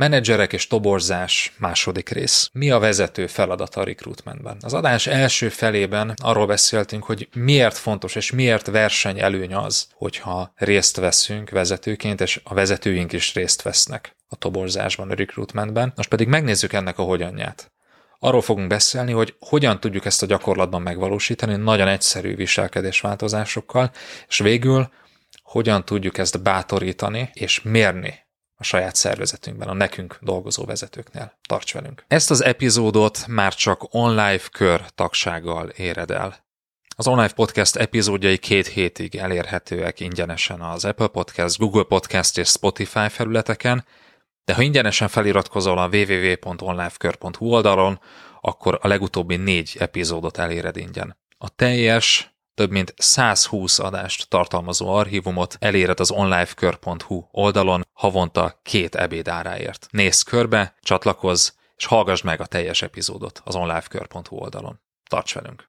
Menedzserek és toborzás második rész. Mi a vezető feladat a recruitmentben? Az adás első felében arról beszéltünk, hogy miért fontos és miért verseny előny az, hogyha részt veszünk vezetőként, és a vezetőink is részt vesznek a toborzásban, a recruitmentben. Most pedig megnézzük ennek a hogyanját. Arról fogunk beszélni, hogy hogyan tudjuk ezt a gyakorlatban megvalósítani nagyon egyszerű viselkedésváltozásokkal, és végül hogyan tudjuk ezt bátorítani és mérni a saját szervezetünkben, a nekünk dolgozó vezetőknél. Tarts velünk! Ezt az epizódot már csak online kör tagsággal éred el. Az online podcast epizódjai két hétig elérhetőek ingyenesen az Apple Podcast, Google Podcast és Spotify felületeken, de ha ingyenesen feliratkozol a www.onlifekör.hu oldalon, akkor a legutóbbi négy epizódot eléred ingyen. A teljes több mint 120 adást tartalmazó archívumot eléred az onlifekör.hu oldalon havonta két ebéd áráért. Nézz körbe, csatlakozz, és hallgass meg a teljes epizódot az onlifekör.hu oldalon. Tarts velünk!